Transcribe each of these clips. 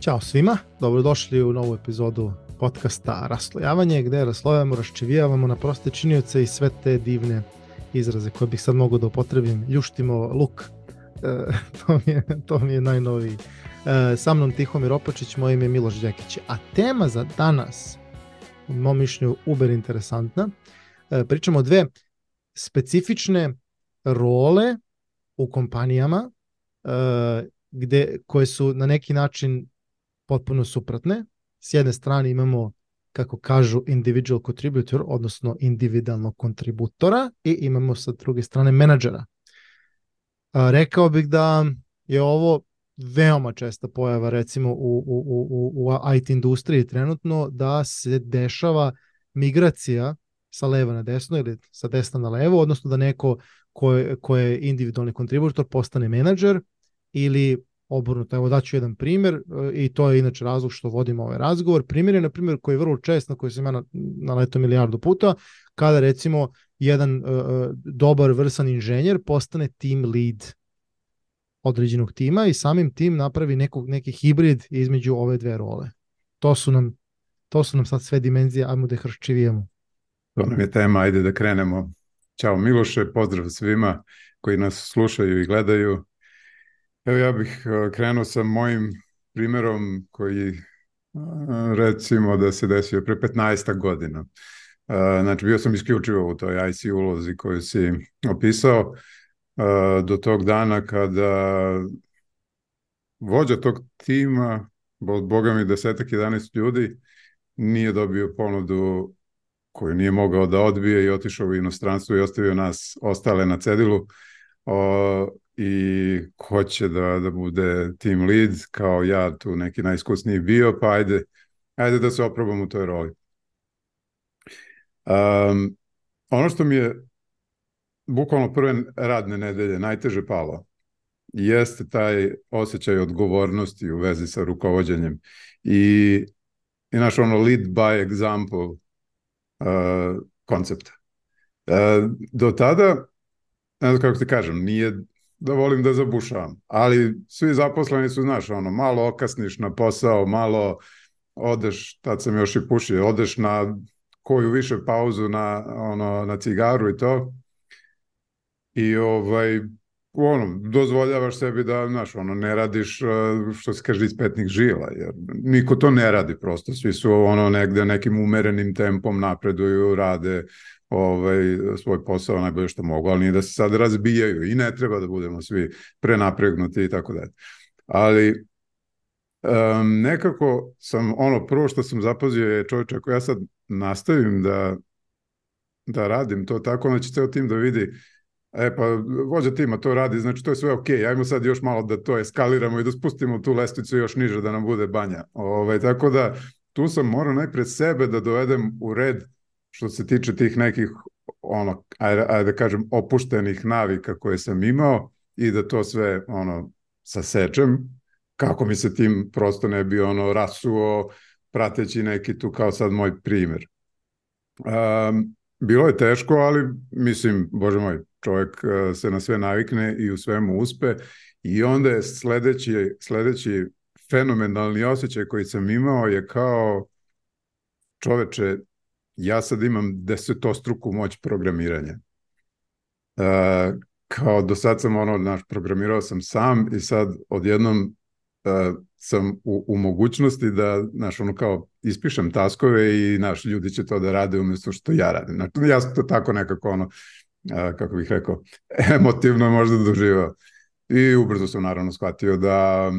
Ćao svima, dobrodošli u novu epizodu podcasta Raslojavanje, gde raslojavamo, raščevijavamo na proste činioce i sve te divne izraze koje bih sad mogu da upotrebim. Ljuštimo luk, e, to, mi je, to mi je najnoviji. E, sa mnom Tihomir Opačić, moj ime je Miloš Đekić. A tema za danas, u mom mišlju, uber interesantna. E, pričamo o dve specifične role u kompanijama e, gde, koje su na neki način potpuno suprotne. S jedne strane imamo kako kažu individual contributor, odnosno individualnog kontributora i imamo sa druge strane menadžera. Rekao bih da je ovo veoma česta pojava recimo u, u, u, u IT industriji trenutno da se dešava migracija sa leva na desno ili sa desna na levo, odnosno da neko ko je, ko je individualni kontributor postane menadžer ili obrnuto. Evo daću jedan primjer e, i to je inače razlog što vodimo ovaj razgovor. Primjer je na primjer koji je vrlo čest na koji sam ja naleto milijardu puta, kada recimo jedan uh, dobar vrsan inženjer postane team lead određenog tima i samim tim napravi nekog, neki hibrid između ove dve role. To su nam, to su nam sad sve dimenzije, ajmo da hrščivijemo. To nam je tema, ajde da krenemo. Ćao Miloše, pozdrav svima koji nas slušaju i gledaju. Evo ja bih e, krenuo sa mojim primerom koji e, recimo da se desio pre 15 godina. E, znači bio sam isključivo u toj IC ulozi koju si opisao do tog dana kada vođa tog tima, od boga mi desetak, 11 ljudi, nije dobio ponudu koju nije mogao da odbije i otišao u inostranstvo i ostavio nas ostale na cedilu i hoće da, da bude team lead, kao ja tu neki najiskusniji bio, pa ajde, ajde da se oprobam u toj roli. Um, ono što mi je bukvalno prve radne nedelje najteže palo jeste taj osjećaj odgovornosti u vezi sa rukovodđenjem i, i naš ono lead by example uh, koncepta. Uh, do tada, ne znam kako ti kažem, nije da volim da zabušavam. Ali svi zaposleni su, znaš, ono, malo okasniš na posao, malo odeš, tad sam još i pušio, odeš na koju više pauzu na, ono, na cigaru i to. I ovaj, ono, dozvoljavaš sebi da, znaš, ono, ne radiš, što se kaže, iz petnih žila, jer niko to ne radi prosto, svi su ono negde nekim umerenim tempom napreduju, rade ovaj, svoj posao najbolje što mogu, ali nije da se sad razbijaju i ne treba da budemo svi prenapregnuti i tako dalje. Ali um, nekako sam, ono, prvo što sam zapazio je čovječe, ako ja sad nastavim da, da radim to tako, onda će ceo tim da vidi E pa vođa tima to radi, znači to je sve ok, ajmo sad još malo da to eskaliramo i da spustimo tu lestvicu još niže da nam bude banja. Ove, ovaj, tako da tu sam morao najpred sebe da dovedem u red što se tiče tih nekih ono, ajde, ajde da kažem, opuštenih navika koje sam imao i da to sve ono sasečem, kako mi se tim prosto ne bi ono rasuo prateći neki tu kao sad moj primer. Um, bilo je teško, ali mislim, bože moj, čovjek uh, se na sve navikne i u svemu uspe i onda je sledeći, sledeći fenomenalni osjećaj koji sam imao je kao čoveče, ja sad imam desetostruku moć programiranja. Uh, kao do sad sam ono, naš, programirao sam sam i sad odjednom uh, sam u, u mogućnosti da, znaš, ono kao ispišem taskove i, naš, ljudi će to da rade umjesto što ja radim. Znači, ja sam to tako nekako, ono, uh, kako bih rekao, emotivno možda doživao. I ubrzo sam naravno shvatio da,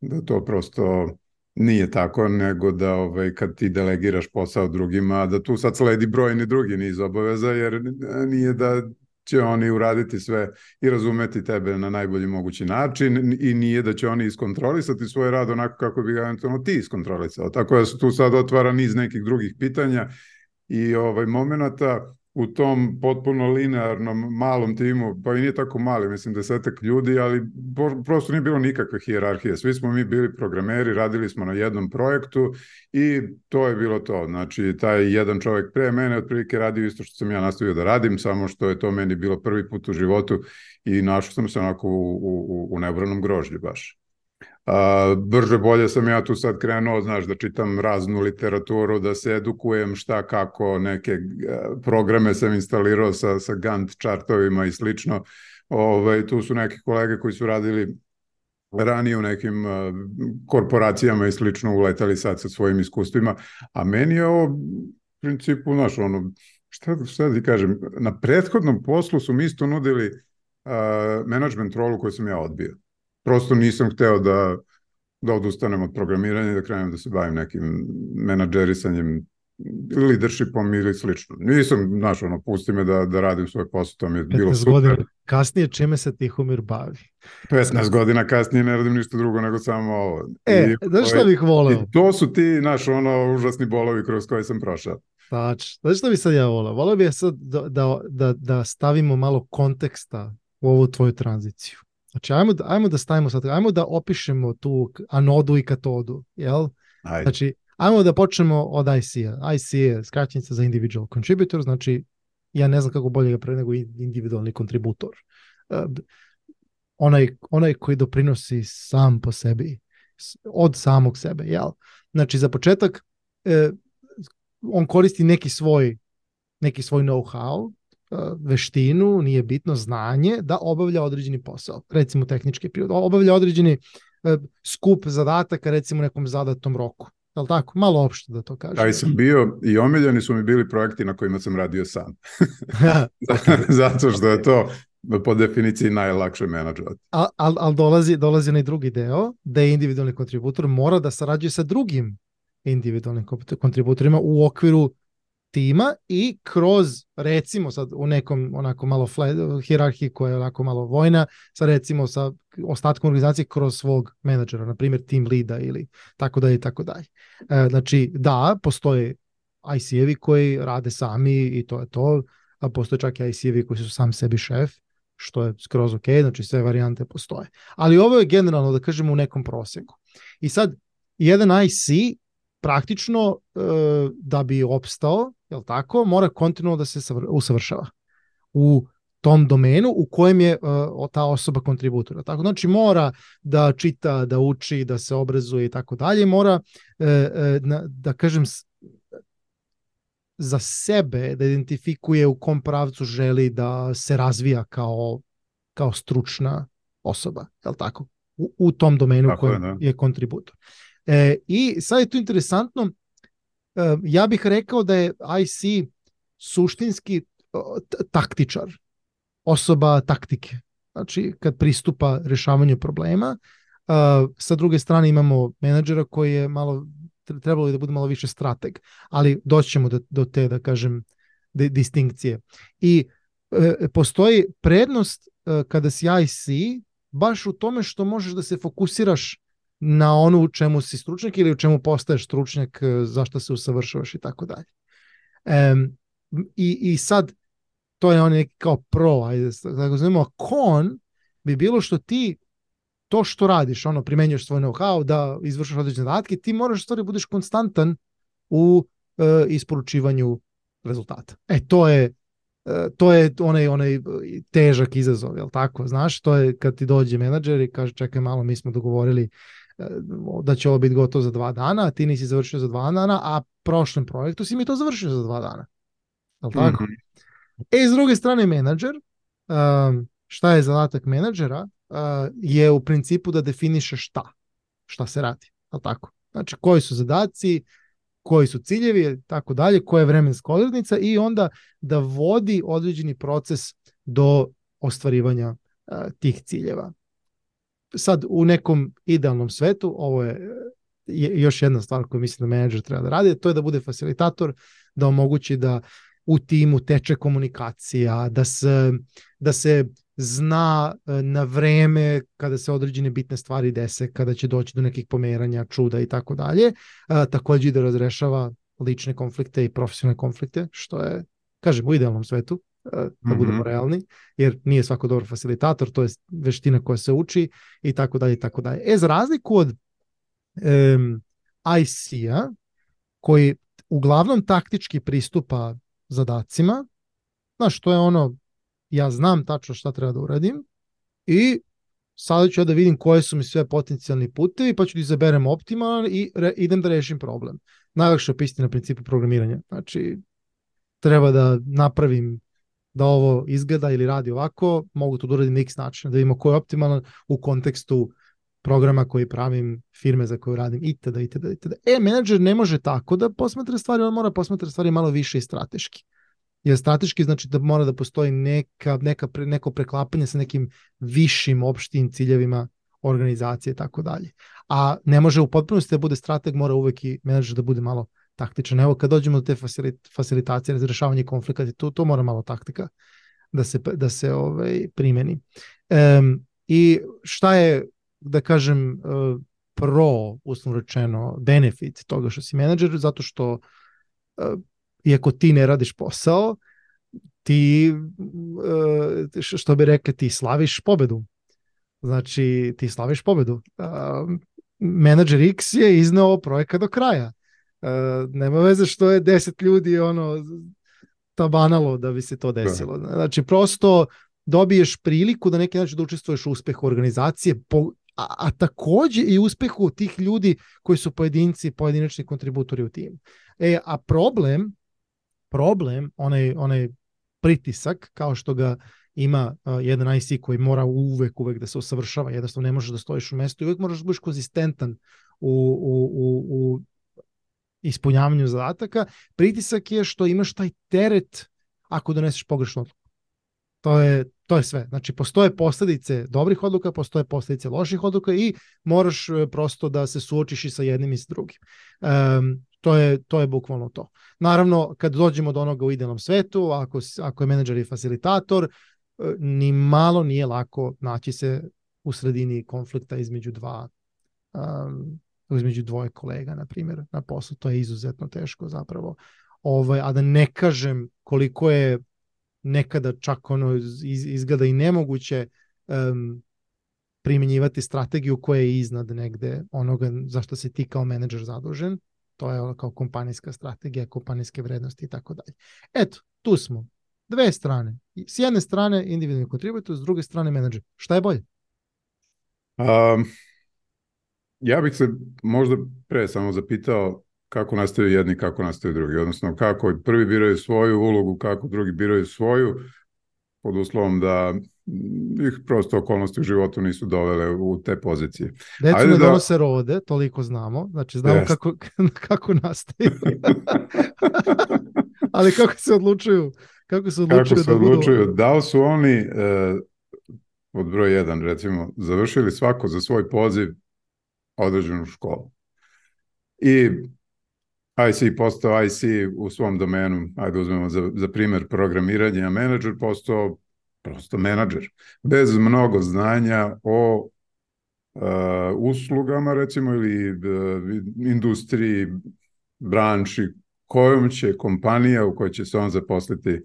da to prosto Nije tako, nego da ovaj, kad ti delegiraš posao drugima, da tu sad sledi brojni drugi niz obaveza, jer nije da će oni uraditi sve i razumeti tebe na najbolji mogući način i nije da će oni iskontrolisati svoj rad onako kako bi ga eventualno ti iskontrolisao. Tako da se tu sad otvara niz nekih drugih pitanja i ovaj momenata u tom potpuno linearnom malom timu, pa i nije tako mali, mislim desetak ljudi, ali prosto nije bilo nikakve hijerarhije. Svi smo mi bili programeri, radili smo na jednom projektu i to je bilo to. Znači, taj jedan čovjek pre mene otprilike radio isto što sam ja nastavio da radim, samo što je to meni bilo prvi put u životu i našao sam se onako u, u, u nebranom grožđu baš. A, brže bolje sam ja tu sad krenuo, znaš, da čitam raznu literaturu, da se edukujem šta kako, neke programe sam instalirao sa, sa Gantt chartovima i slično. Ove, ovaj, tu su neki kolege koji su radili ranije u nekim uh, korporacijama i slično uletali sad sa svojim iskustvima, a meni je ovo principu, znaš, ono, šta, šta da ti kažem, na prethodnom poslu su mi isto nudili uh, management rolu koju sam ja odbio. Prosto nisam hteo da, da odustanem od programiranja i da krenem da se bavim nekim menadžerisanjem leadershipom ili slično. Nisam, znaš, ono, pusti me da, da radim svoj posao, to mi je bilo super. godina kasnije čime se Tihomir bavi? 15 godina kasnije ne radim ništa drugo nego samo ovo. E, I, znaš šta ovaj, bih voleo? I to su ti, naš, ono, užasni bolovi kroz koje sam prošao. Tač, znaš šta bih sad ja voleo? Voleo bih sad da, da, da, da stavimo malo konteksta u ovu tvoju tranziciju. Znači, ajmo, da, ajmo da stavimo sad, ajmo da opišemo tu anodu i katodu, jel? Ajde. Znači, Ajmo da počnemo od IC-a. IC je skraćenica za individual contributor, znači ja ne znam kako bolje ga pre nego individualni kontributor. Uh, onaj, onaj koji doprinosi sam po sebi, od samog sebe, jel? Znači, za početak, uh, on koristi neki svoj neki svoj know-how, veštinu, nije bitno, znanje, da obavlja određeni posao. Recimo tehnički prirod. Obavlja određeni skup zadataka, recimo u nekom zadatom roku li tako? Malo opšte da to kažem. Aj sam bio i omiljeni su mi bili projekti na kojima sam radio sam. Zato što je to po definiciji najlakše menadžovati. Ali al, al dolazi, dolazi na drugi deo, da je individualni kontributor mora da sarađuje sa drugim individualnim kontributorima u okviru tima i kroz recimo sad u nekom onako malo hirarhiji koja je onako malo vojna, sa recimo sa ostatkom organizacije kroz svog menadžera, na primjer team leada ili tako dalje i tako dalje. E, znači da, postoje IC-evi koji rade sami i to je to, a postoje čak i IC-evi koji su sam sebi šef, što je skroz ok, znači sve varijante postoje. Ali ovo je generalno, da kažemo, u nekom proseku. I sad, jedan IC praktično e, da bi opstao, jel tako, mora kontinuo da se usavršava u tom domenu u kojem je uh, ta osoba kontributora. Tako znači mora da čita, da uči, da se obrazuje i tako dalje, mora uh, da kažem za sebe da identifikuje u kom pravcu želi da se razvija kao kao stručna osoba, je tako? U, u tom domenu tako kojem je, da. je kontributor. E, I sad je tu interesantno, e, ja bih rekao da je IC suštinski taktičar, osoba taktike. Znači, kad pristupa rešavanju problema, uh, sa druge strane imamo menadžera koji je malo, trebalo da bude malo više strateg, ali doći ćemo do, do te, da kažem, de, distinkcije. I uh, postoji prednost kada si IC baš u tome što možeš da se fokusiraš na ono u čemu si stručnjak ili u čemu postaješ stručnjak, zašto se usavršavaš i tako dalje. I, I sad, to je on neki kao pro, ajde, tako zovemo, a kon bi bilo što ti to što radiš, ono, primenjuješ svoj know-how, da izvršaš određene zadatke, ti moraš stvari da budeš konstantan u e, isporučivanju rezultata. E, to je e, to je onaj onaj težak izazov, jel tako? Znaš, to je kad ti dođe menadžer i kaže čekaj malo, mi smo dogovorili e, da će ovo biti gotovo za dva dana, a ti nisi završio za dva dana, a prošlem projektu si mi to završio za dva dana. Jel tako? Mm -hmm. E, s druge strane, menadžer, um, šta je zadatak menadžera, uh, je u principu da definiše šta, šta se radi, ali tako? Znači, koji su zadaci, koji su ciljevi, tako dalje, koja je vremenska odrednica i onda da vodi određeni proces do ostvarivanja tih ciljeva. Sad, u nekom idealnom svetu, ovo je, još jedna stvar koju mislim da menadžer treba da radi, to je da bude facilitator, da omogući da u timu teče komunikacija, da se, da se zna e, na vreme kada se određene bitne stvari dese, kada će doći do nekih pomeranja, čuda i tako dalje. Takođe i da razrešava lične konflikte i profesionalne konflikte, što je, kažem, u idealnom svetu, da mm -hmm. budemo realni, jer nije svako dobar facilitator, to je veština koja se uči i tako dalje i tako dalje. E, za razliku od um, IC-a, koji uglavnom taktički pristupa zadacima, znaš, to je ono, ja znam tačno šta treba da uradim i sada ću ja da vidim koje su mi sve potencijalni putevi, pa ću da izaberem optimalan i re, idem da rešim problem. Najlakše opisati na principu programiranja. Znači, treba da napravim da ovo izgleda ili radi ovako, mogu to da uradim na x način, da vidimo ko je optimalan u kontekstu programa koji pravim, firme za koju radim, itd. itd. itd. E, menadžer ne može tako da posmatra stvari, on mora posmatra stvari malo više i strateški. Jer strateški znači da mora da postoji neka, neka, neko preklapanje sa nekim višim opštim ciljevima organizacije i tako dalje. A ne može u potpunosti da bude strateg, mora uvek i menadžer da bude malo taktičan. Evo kad dođemo do te facilit, facilitacije, razrešavanje konflikata, to, to mora malo taktika da se, da se ovaj, primeni. Um, I šta je, da kažem, uh, pro, uslovno rečeno, benefit toga što si menadžer, zato što uh, iako ti ne radiš posao, ti, uh, što bi rekli, ti slaviš pobedu. Znači, ti slaviš pobedu. Menadžer X je izneo projekat do kraja nema veze što je 10 ljudi ono tabanalo da bi se to da. desilo. Znači prosto dobiješ priliku da neki način da učestvuješ u uspehu organizacije, po, a, a takođe i uspehu tih ljudi koji su pojedinci, pojedinačni kontributori u timu. E, a problem, problem, onaj, onaj pritisak, kao što ga ima uh, jedan IC koji mora uvek, uvek da se usavršava, jednostavno ne možeš da stojiš u mestu i uvek moraš da budeš konzistentan u, u, u, u ispunjavanju zadataka, pritisak je što imaš taj teret ako doneseš pogrešnu odluku. To je, to je sve. Znači, postoje posledice dobrih odluka, postoje posledice loših odluka i moraš e, prosto da se suočiš i sa jednim i sa drugim. Um, to je, to je bukvalno to. Naravno, kad dođemo do onoga u idealnom svetu, ako, ako je menadžer i facilitator, e, ni malo nije lako naći se u sredini konflikta između dva um, između dvoje kolega, na primjer, na poslu, to je izuzetno teško zapravo. Ovaj, a da ne kažem koliko je nekada čak ono iz, izgleda i nemoguće um, primjenjivati strategiju koja je iznad negde onoga zašto si ti kao menadžer zadužen, to je kao kompanijska strategija, kompanijske vrednosti i tako dalje. Eto, tu smo. Dve strane. S jedne strane individualni kontributor, s druge strane menadžer. Šta je bolje? Um, Ja bih se možda pre samo zapitao kako nastaju jedni, kako nastaju drugi, odnosno kako prvi biraju svoju ulogu, kako drugi biraju svoju, pod uslovom da ih prosto okolnosti u životu nisu dovele u te pozicije. Decu Ajde ne da... donose rode, toliko znamo, znači znamo yes. kako, kako nastaju. Ali kako se odlučuju? Kako se odlučuju, kako se da, odlučuju budu... da li su oni e, od broj 1 recimo završili svako za svoj poziv određenu školu. I IC postao IC u svom domenu, ajde uzmemo za, za primer programiranje, a menadžer postao prosto menadžer. Bez mnogo znanja o uh, uslugama recimo ili uh, industriji, branši, kojom će kompanija u kojoj će se on zaposliti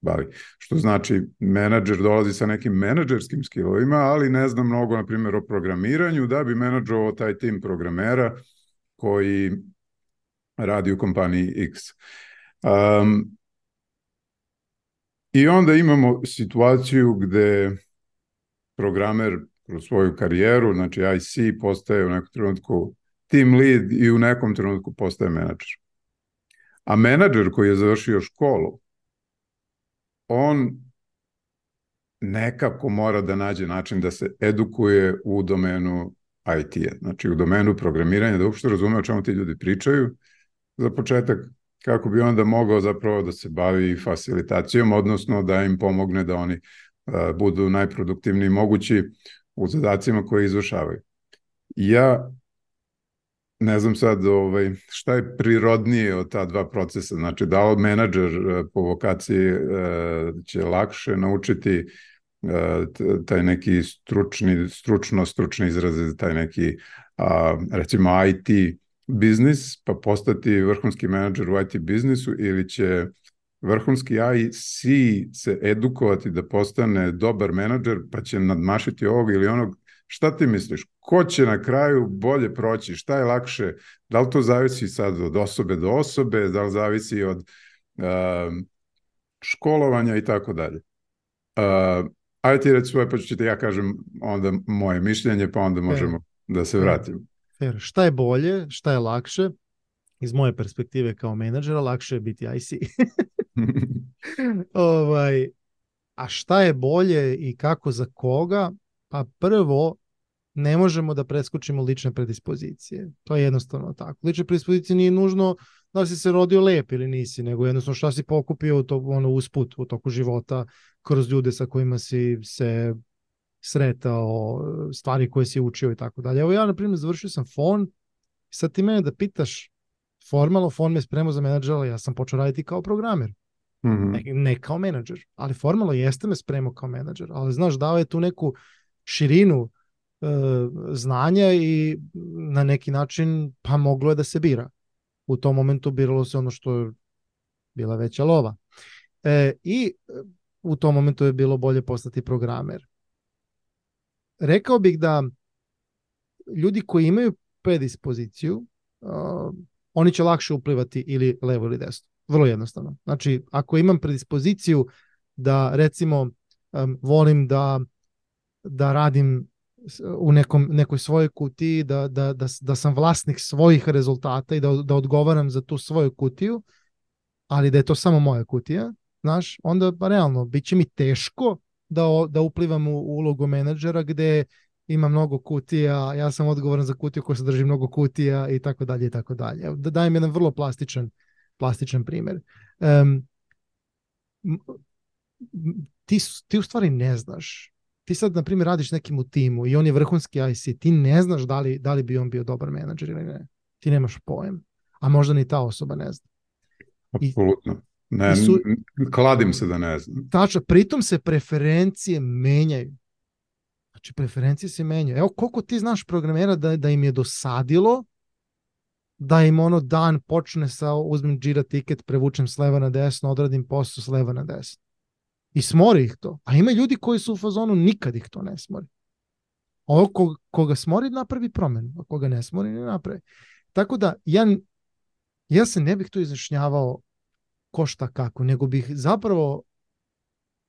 bavi. Što znači, menadžer dolazi sa nekim menadžerskim skillovima, ali ne zna mnogo, na primjer, o programiranju, da bi menadžovao taj tim programera koji radi u kompaniji X. Um, I onda imamo situaciju gde programer kroz svoju karijeru, znači IC, postaje u nekom trenutku team lead i u nekom trenutku postaje menadžer. A menadžer koji je završio školu, on nekako mora da nađe način da se edukuje u domenu IT-a, znači u domenu programiranja, da uopšte razume o čemu ti ljudi pričaju, za početak kako bi onda mogao zapravo da se bavi facilitacijom, odnosno da im pomogne da oni uh, budu najproduktivniji mogući u zadacima koje izvršavaju. Ja ne znam sad ovaj, šta je prirodnije od ta dva procesa, znači da li menadžer e, po vokaciji e, će lakše naučiti e, taj neki stručni, stručno stručni izraze, taj neki recimo IT biznis, pa postati vrhunski menadžer u IT biznisu ili će vrhunski IC se edukovati da postane dobar menadžer, pa će nadmašiti ovog ili onog Šta ti misliš? Ko će na kraju bolje proći? Šta je lakše? Da li to zavisi sad od osobe do osobe? Da li zavisi od uh, školovanja i tako dalje? Uh, Ajde ti reći svoje, pa ću ti ja kažem onda moje mišljenje, pa onda možemo Fair. da se vratimo. Fair. Šta je bolje, šta je lakše? Iz moje perspektive kao menadžera, lakše je biti IC. ovaj, a šta je bolje i kako za koga? Pa prvo, ne možemo da preskočimo lične predispozicije. To je jednostavno tako. Lične predispozicije nije nužno da si se rodio lep ili nisi, nego jednostavno šta si pokupio u to, ono, usput u toku života kroz ljude sa kojima si se sretao, stvari koje si učio i tako dalje. Evo ja, na primjer, završio sam fon sad ti mene da pitaš formalno, fon me spremao za menadžera, ja sam počeo raditi kao programer. Mm -hmm. ne, ne kao menadžer, ali formalno jeste me spremao kao menadžer, ali znaš, dao je tu neku širinu znanja i na neki način pa moglo je da se bira. U tom momentu biralo se ono što je bila veća lova. E, I u tom momentu je bilo bolje postati programer. Rekao bih da ljudi koji imaju predispoziciju, uh, oni će lakše uplivati ili levo ili desno. Vrlo jednostavno. Znači, ako imam predispoziciju da recimo um, volim da da radim u nekom, nekoj svojoj kutiji, da, da, da, da sam vlasnik svojih rezultata i da, da odgovaram za tu svoju kutiju, ali da je to samo moja kutija, znaš, onda pa realno, bit će mi teško da, da uplivam u ulogu menadžera gde ima mnogo kutija, ja sam odgovoran za kutiju koja sadrži mnogo kutija i tako dalje i tako dalje. Da dajem jedan vrlo plastičan, plastičan primer. Um, ti, ti u stvari ne znaš. Ti sad, na primjer, radiš nekim u timu i on je vrhunski IC, ti ne znaš da li, da li bi on bio dobar menadžer ili ne. Ti nemaš pojem. A možda ni ta osoba ne zna. Apsolutno. Ne, su, kladim se da ne znam. Tačno, pritom se preferencije menjaju. Znači, preferencije se menjaju. Evo, koliko ti znaš programera da, da im je dosadilo da im ono dan počne sa uzmem Jira tiket, prevučem s leva na desno, odradim posao s leva na desno. I smori ih to. A ima ljudi koji su u fazonu, nikad ih to ne smori. Ovo ko, koga smori napravi promen, a koga ne smori ne napravi. Tako da ja, ja se ne bih tu izrašnjavao ko šta kako, nego bih zapravo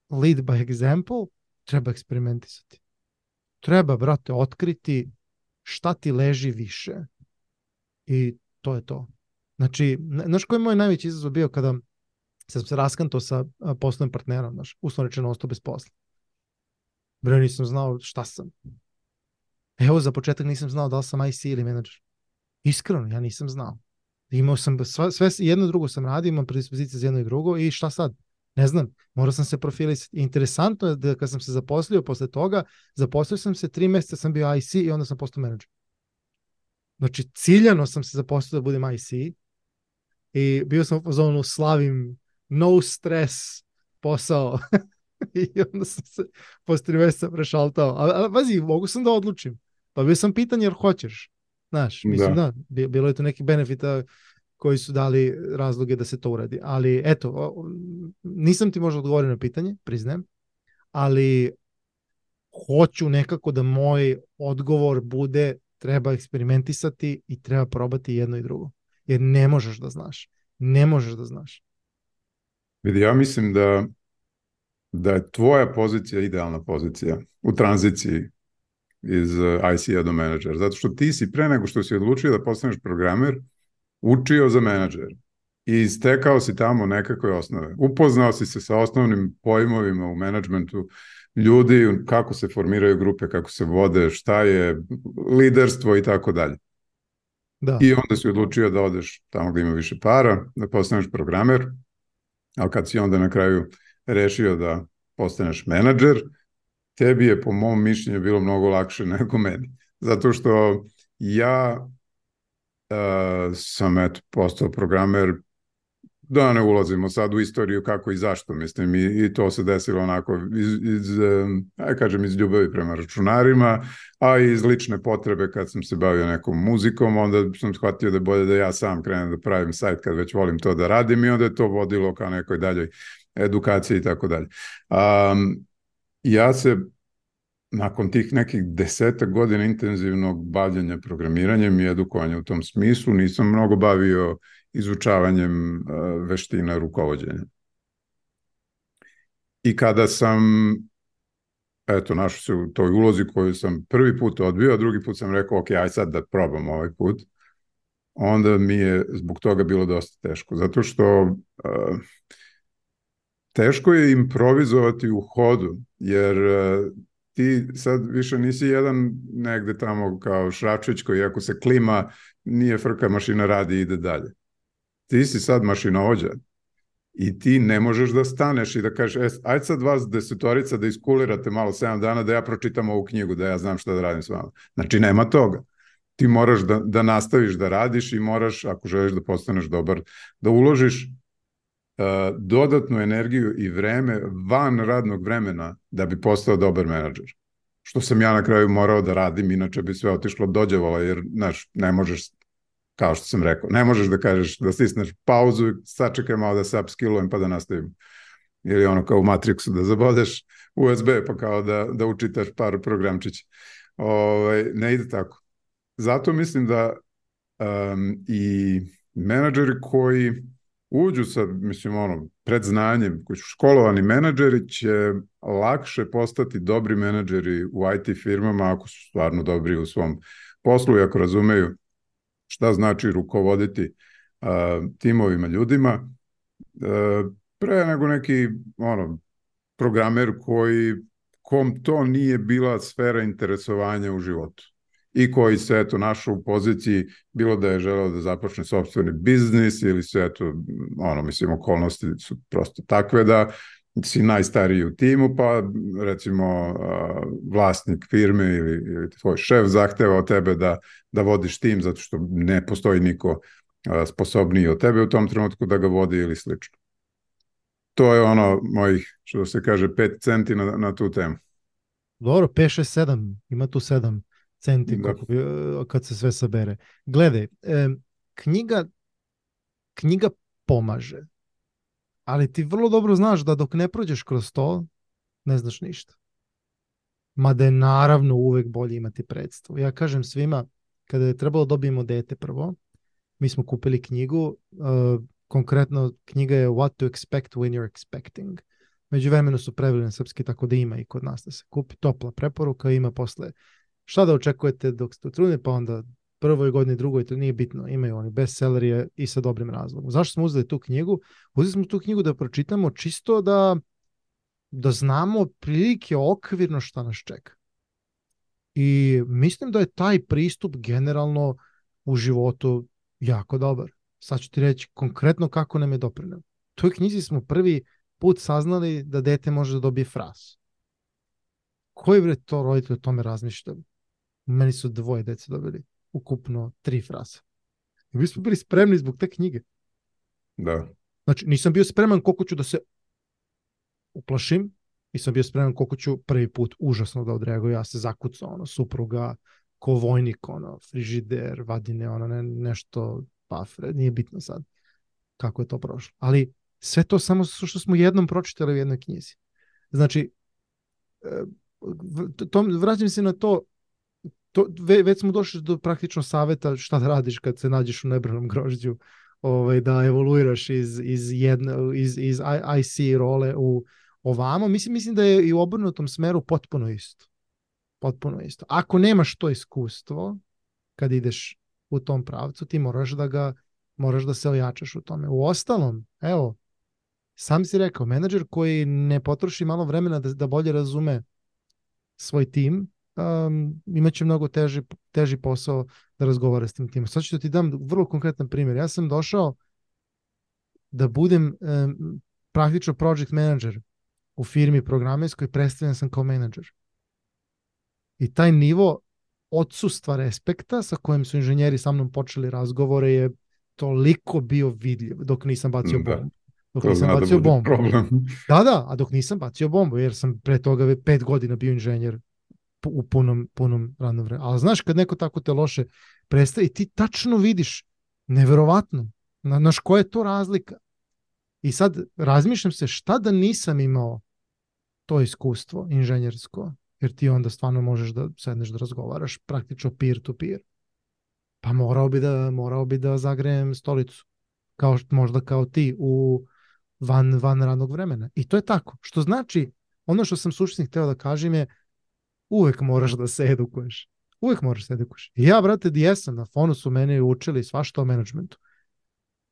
lead by example treba eksperimentisati. Treba, brate, otkriti šta ti leži više. I to je to. Znači, znaš koji je moj najveći izazov bio kada sam se sa poslovnim partnerom, znaš, uslovno rečeno ostao bez posla. Bre, nisam znao šta sam. Evo, za početak nisam znao da li sam IC ili menadžer. Iskreno, ja nisam znao. Imao sam sve, sve jedno drugo sam radio, imam predispozicije za jedno i drugo i šta sad? Ne znam, morao sam se profilisati. Interesantno je da kad sam se zaposlio posle toga, zaposlio sam se, tri meseca sam bio IC i onda sam postao menadžer. Znači, ciljano sam se zaposlio da budem IC i bio sam u zonu slavim no stress posao i onda sam se posle tri meseca prešaltao. A, a, vazi, mogu sam da odlučim. Pa bio sam pitanje jer hoćeš. Znaš, mislim da. da, bilo je to neki benefita koji su dali razloge da se to uradi. Ali eto, nisam ti možda odgovorio na pitanje, priznajem, ali hoću nekako da moj odgovor bude treba eksperimentisati i treba probati jedno i drugo. Jer ne možeš da znaš. Ne možeš da znaš. Vidi, ja mislim da da je tvoja pozicija idealna pozicija u tranziciji iz uh, IC-a do menadžera. Zato što ti si pre nego što si odlučio da postaneš programer, učio za menadžer i stekao si tamo nekakve osnove. Upoznao si se sa osnovnim pojmovima u menadžmentu ljudi, kako se formiraju grupe, kako se vode, šta je liderstvo i tako dalje. Da. I onda si odlučio da odeš tamo gde ima više para, da postaneš programer, ali kad si onda na kraju rešio da postaneš menadžer, tebi je po mom mišljenju bilo mnogo lakše nego meni. Zato što ja uh, sam eto postao programer da ne ulazimo sad u istoriju kako i zašto, mislim, i, i to se desilo onako iz, iz aj kažem, iz ljubavi prema računarima, a i iz lične potrebe kad sam se bavio nekom muzikom, onda sam shvatio da je bolje da ja sam krenem da pravim sajt kad već volim to da radim i onda je to vodilo ka nekoj daljoj edukaciji i tako dalje. Um, ja se nakon tih nekih deseta godina intenzivnog bavljanja programiranjem i edukovanja u tom smislu nisam mnogo bavio izučavanjem uh, veština rukovodđenja. I kada sam eto, našao se u toj ulozi koju sam prvi put odbio, a drugi put sam rekao, ok, aj sad da probam ovaj put. Onda mi je zbog toga bilo dosta teško, zato što uh, teško je improvizovati u hodu, jer uh, ti sad više nisi jedan negde tamo kao Šračić koji ako se klima, nije frka, mašina radi i ide dalje. Ti si sad mašinovođa i ti ne možeš da staneš i da kažeš, e, ajde sad vas desetorica da iskulirate malo 7 dana da ja pročitam ovu knjigu, da ja znam šta da radim s vama. Znači, nema toga. Ti moraš da, da nastaviš da radiš i moraš, ako želiš da postaneš dobar, da uložiš uh, dodatnu energiju i vreme van radnog vremena da bi postao dobar menadžer. Što sam ja na kraju morao da radim, inače bi sve otišlo dođevala, jer, znaš, ne možeš kao što sam rekao, ne možeš da kažeš da stisneš pauzu sačekaj malo da se upskillujem pa da nastavim. Ili ono kao u Matrixu da zabodeš USB pa kao da, da učitaš par programčića. Ovaj, ne ide tako. Zato mislim da um, i menadžeri koji uđu sa, mislim, ono, predznanjem, koji su školovani menadžeri, će lakše postati dobri menadžeri u IT firmama ako su stvarno dobri u svom poslu i ako razumeju šta znači rukovoditi a, timovima ljudima, a, pre nego neki ono, programer koji kom to nije bila sfera interesovanja u životu i koji se eto našao u poziciji bilo da je želeo da započne sobstveni biznis ili se eto ono mislim okolnosti su prosto takve da si najstariji u timu, pa recimo vlasnik firme ili, ili tvoj šef zahteva od tebe da, da vodiš tim zato što ne postoji niko sposobniji od tebe u tom trenutku da ga vodi ili slično. To je ono mojih, što se kaže, 5 centi na, na tu temu. Dobro, 5, 6, 7, ima tu 7 centi da. kako, kad se sve sabere. Gledaj, e, knjiga, knjiga pomaže ali ti vrlo dobro znaš da dok ne prođeš kroz to, ne znaš ništa. Mada je naravno uvek bolje imati predstavu. Ja kažem svima, kada je trebalo da dobijemo dete prvo, mi smo kupili knjigu, uh, konkretno knjiga je What to expect when you're expecting. Među vremenu su preveli na srpski, tako da ima i kod nas da se kupi. Topla preporuka ima posle šta da očekujete dok ste trudni, pa onda prvoj godini, drugoj, to nije bitno, imaju oni bestsellerije i sa dobrim razlogom. Zašto smo uzeli tu knjigu? Uzeli smo tu knjigu da pročitamo čisto da, da znamo prilike okvirno šta nas čeka. I mislim da je taj pristup generalno u životu jako dobar. Sad ću ti reći konkretno kako nam je doprineo. U toj knjizi smo prvi put saznali da dete može da dobije fras. Koji bre to roditelj o tome razmišlja? Meni su dvoje dece dobili ukupno tri frase. I mi smo bili spremni zbog te knjige. Da. Znači, nisam bio spreman koliko ću da se uplašim, nisam bio spreman koliko ću prvi put užasno da odreagujem, ja se zakucao, ono, supruga, ko vojnik, ono, frižider, vadine, ono, ne, nešto, pafre, nije bitno sad kako je to prošlo. Ali sve to samo što smo jednom pročitali u jednoj knjizi. Znači, e, to, vraćam se na to, to, ve, već smo došli do praktično saveta šta da radiš kad se nađeš u nebranom grožđu, ovaj, da evoluiraš iz, iz, jedne, iz, iz IC role u ovamo. Mislim, mislim da je i u obrnutom smeru potpuno isto. Potpuno isto. Ako nemaš to iskustvo, kad ideš u tom pravcu, ti moraš da ga moraš da se ojačaš u tome. U ostalom, evo, sam si rekao, menadžer koji ne potroši malo vremena da, da bolje razume svoj tim, um, imaće mnogo teži, teži posao da razgovara s tim timom. Sad ću da ti dam vrlo konkretan primjer. Ja sam došao da budem um, praktično project manager u firmi programerskoj, predstavljen sam kao menadžer. I taj nivo odsustva respekta sa kojim su inženjeri sa mnom počeli razgovore je toliko bio vidljiv dok nisam bacio da. bombu. Dok to nisam da bacio bude bombu. problem. Da, da, a dok nisam bacio bombu, jer sam pre toga pet godina bio inženjer u punom, punom radnom vremenu. Ali znaš, kad neko tako te loše predstavi, ti tačno vidiš, neverovatno, na, naš koja je to razlika. I sad razmišljam se šta da nisam imao to iskustvo inženjersko, jer ti onda stvarno možeš da sedneš da razgovaraš praktično peer to peer. Pa morao bi da, morao bi da zagrejem stolicu, kao možda kao ti u van, van radnog vremena. I to je tako. Što znači, ono što sam suštinski hteo da kažem je, uvek moraš da se edukuješ. Uvek moraš da se edukuješ. I ja, brate, jesam, na fonu su mene učili svašta o menadžmentu.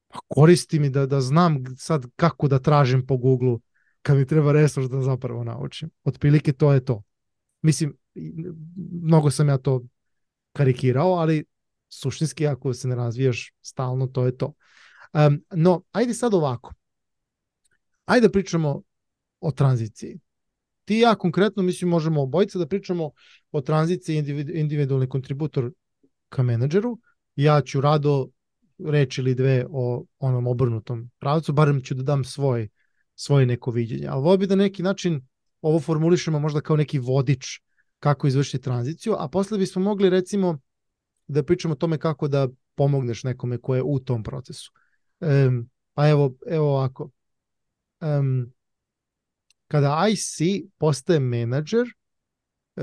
Pa koristi mi da, da znam sad kako da tražim po Google kad mi treba resurs da zapravo naučim. Otprilike to je to. Mislim, mnogo sam ja to karikirao, ali suštinski ako se ne razvijaš stalno, to je to. Um, no, ajde sad ovako. Ajde da pričamo o tranziciji. Ti i ja konkretno, mislim, možemo obojica da pričamo o tranziciji individualni kontributor ka menadžeru. Ja ću rado reč ili dve o onom obrnutom pravcu, barem ću da dam svoj, svoje neko viđenje. Ali ovo bi da neki način ovo formulišemo možda kao neki vodič kako izvršiti tranziciju, a posle bismo mogli recimo da pričamo o tome kako da pomogneš nekome ko je u tom procesu. Um, pa evo, evo ovako. Um, kada IC postaje menadžer,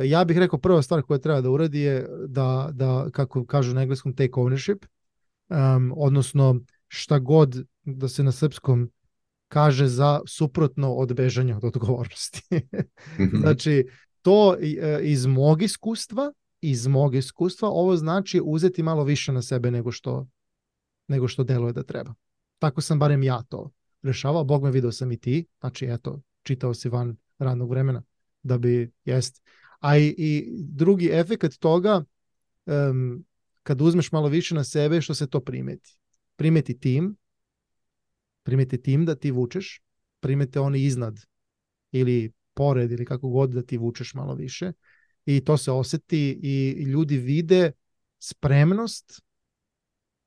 ja bih rekao prva stvar koja treba da uradi je da, da kako kažu na engleskom, take ownership, um, odnosno šta god da se na srpskom kaže za suprotno od bežanja od odgovornosti. Mhm. znači, to e, iz mog iskustva, iz mog iskustva, ovo znači uzeti malo više na sebe nego što, nego što deluje da treba. Tako sam barem ja to rešavao. Bog me video sam i ti, znači eto, čitao si van radnog vremena da bi jest. A i, i drugi efekt toga, um, kad uzmeš malo više na sebe, što se to primeti? Primeti tim, primeti tim da ti vučeš, primete oni iznad ili pored ili kako god da ti vučeš malo više i to se oseti i ljudi vide spremnost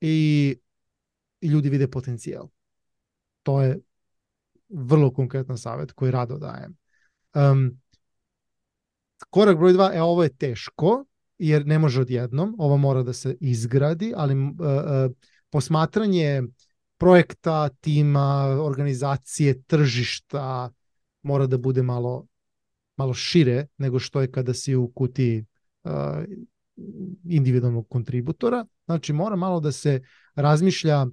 i, i ljudi vide potencijal. To je vrlo konkretan savjet koji rado dajem. Um, korak broj dva, e, ovo je teško, jer ne može odjednom, ovo mora da se izgradi, ali uh, uh, posmatranje projekta, tima, organizacije, tržišta mora da bude malo malo šire nego što je kada si u kuti uh, individualnog kontributora. Znači mora malo da se razmišlja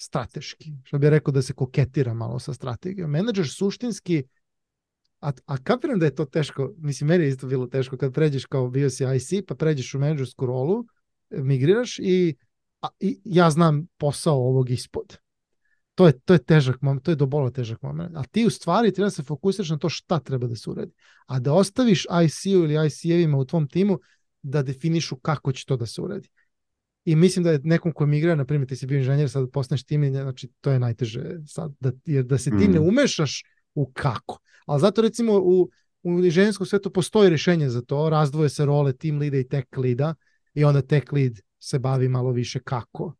strateški, što bih rekao da se koketira malo sa strategijom. Menadžer suštinski, a, a kapiram da je to teško, mislim, meni je isto bilo teško kad pređeš kao bio si IC, pa pređeš u menadžersku rolu, migriraš i, a, i ja znam posao ovog ispod. To je, to je težak moment, to je do bola težak moment. A ti u stvari treba da se fokusiraš na to šta treba da se uradi. A da ostaviš IC-u ili IC-evima u tvom timu da definišu kako će to da se uradi. I mislim da je nekom ko migra, na primjer, ti si bio inženjer, sad postaneš tim, znači to je najteže sad, da, jer da se ti mm. ne umešaš u kako. Ali zato recimo u, u inženjerskom svetu postoji rješenje za to, razdvoje se role team lida i tech lida i onda tech lead se bavi malo više kako uh,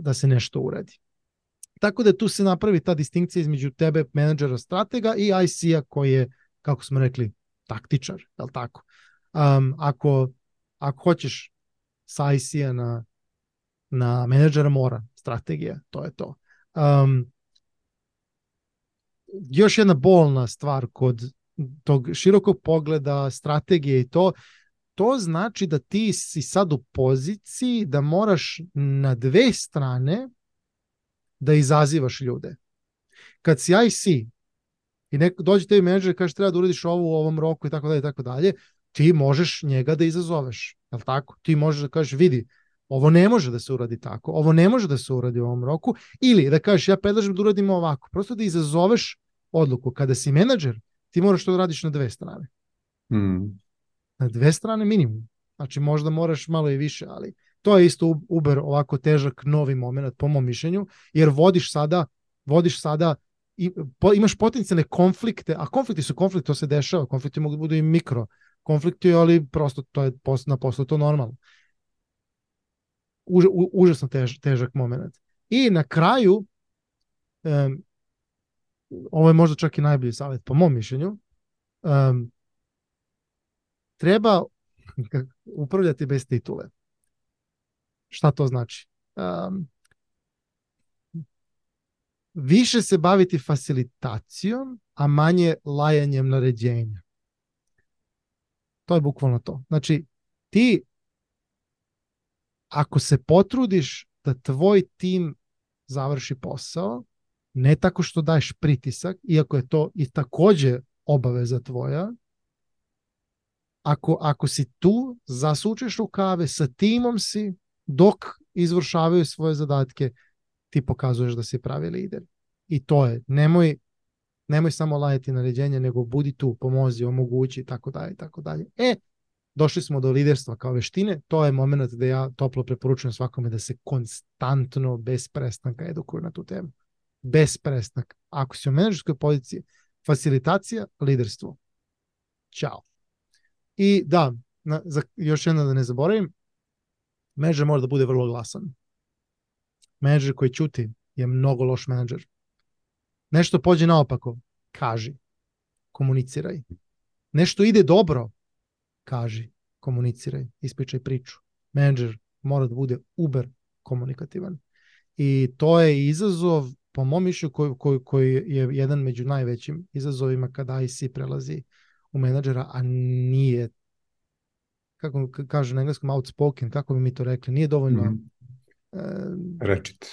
da se nešto uradi. Tako da tu se napravi ta distinkcija između tebe, menadžera, stratega i IC-a koji je, kako smo rekli, taktičar, je li tako? Um, ako, ako hoćeš sa IC-a na, na menadžera mora strategija, to je to. Um, još jedna bolna stvar kod tog širokog pogleda, strategije i to, to znači da ti si sad u poziciji da moraš na dve strane da izazivaš ljude. Kad si IC i neko dođe tebi menadžer i kaže treba da uradiš ovo u ovom roku i tako dalje i tako dalje, ti možeš njega da izazoveš. Je tako? Ti možeš da kažeš vidi, ovo ne može da se uradi tako, ovo ne može da se uradi u ovom roku, ili da kažeš ja predlažem da uradimo ovako. Prosto da izazoveš odluku. Kada si menadžer, ti moraš to da radiš na dve strane. Hmm. Na dve strane minimum. Znači možda moraš malo i više, ali To je isto Uber ovako težak novi moment po mom mišljenju, jer vodiš sada, vodiš sada i, po, imaš potencijalne konflikte, a konflikti su konflikti, to se dešava, konflikti mogu da budu i mikro konflikti, ali prosto to je na poslu to normalno. Už, u, užasno tež, težak moment. I na kraju, um, ovo je možda čak i najbolji savjet po mom mišljenju, um, treba upravljati bez titule. Šta to znači? Um, više se baviti facilitacijom, a manje lajanjem naređenja. To je bukvalno to. Znači, ti ako se potrudiš da tvoj tim završi posao, ne tako što daješ pritisak, iako je to i takođe obaveza tvoja, ako, ako si tu, zasučeš rukave, sa timom si, dok izvršavaju svoje zadatke, ti pokazuješ da si pravi lider. I to je, nemoj, nemoj samo lajati naređenje, nego budi tu, pomozi, omogući, tako dalje, tako dalje. E, došli smo do liderstva kao veštine, to je moment da ja toplo preporučujem svakome da se konstantno, bez prestanka edukuje na tu temu. Bez prestanka. Ako si u menadžerskoj poziciji, facilitacija, liderstvo. Ćao. I da, na, za, još jedno da ne zaboravim, menadžer mora da bude vrlo glasan. Menadžer koji ćuti je mnogo loš menadžer. Nešto pođe naopako, kaži, komuniciraj. Nešto ide dobro, kaži, komuniciraj, ispričaj priču. Menadžer mora da bude uber komunikativan. I to je izazov, po mom mišlju, koji, koji, koji je jedan među najvećim izazovima kada IC prelazi u menadžera, a nije kako kaže na engleskom outspoken, kako bi mi to rekli, nije dovoljno mm. e, rečit.